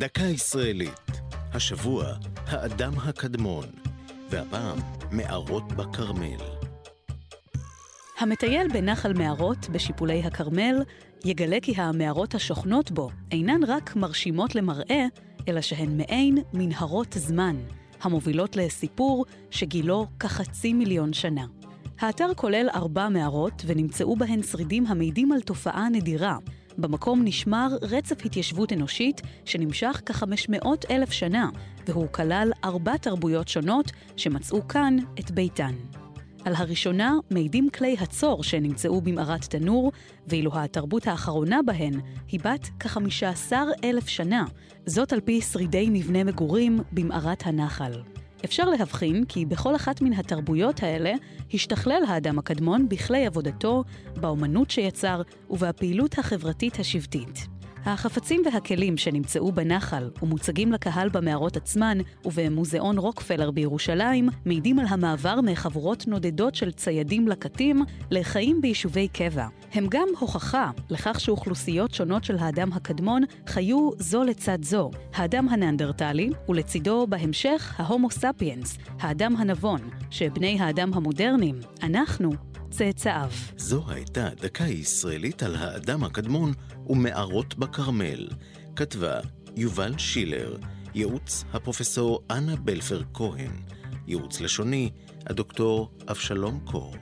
דקה ישראלית. השבוע, האדם הקדמון, והפעם, מערות בכרמל. המטייל בנחל מערות בשיפולי הכרמל יגלה כי המערות השוכנות בו אינן רק מרשימות למראה, אלא שהן מעין מנהרות זמן, המובילות לסיפור שגילו כחצי מיליון שנה. האתר כולל ארבע מערות ונמצאו בהן שרידים המעידים על תופעה נדירה. במקום נשמר רצף התיישבות אנושית שנמשך כ-500 אלף שנה, והוא כלל ארבע תרבויות שונות שמצאו כאן את ביתן. על הראשונה מעידים כלי הצור שנמצאו במערת תנור, ואילו התרבות האחרונה בהן היא בת כ-15 אלף שנה, זאת על פי שרידי מבנה מגורים במערת הנחל. אפשר להבחין כי בכל אחת מן התרבויות האלה השתכלל האדם הקדמון בכלי עבודתו, באומנות שיצר ובפעילות החברתית השבטית. החפצים והכלים שנמצאו בנחל ומוצגים לקהל במערות עצמן ובמוזיאון רוקפלר בירושלים מעידים על המעבר מחבורות נודדות של ציידים לקטים לחיים ביישובי קבע. הם גם הוכחה לכך שאוכלוסיות שונות של האדם הקדמון חיו זו לצד זו, האדם הנאנדרטלי ולצידו בהמשך ההומו ספיאנס, האדם הנבון, שבני האדם המודרניים, אנחנו, צאצאיו. זו הייתה דקה ישראלית על האדם הקדמון ומערות בכרמל. כתבה יובל שילר, ייעוץ הפרופסור אנה בלפר כהן, ייעוץ לשוני הדוקטור אבשלום קור.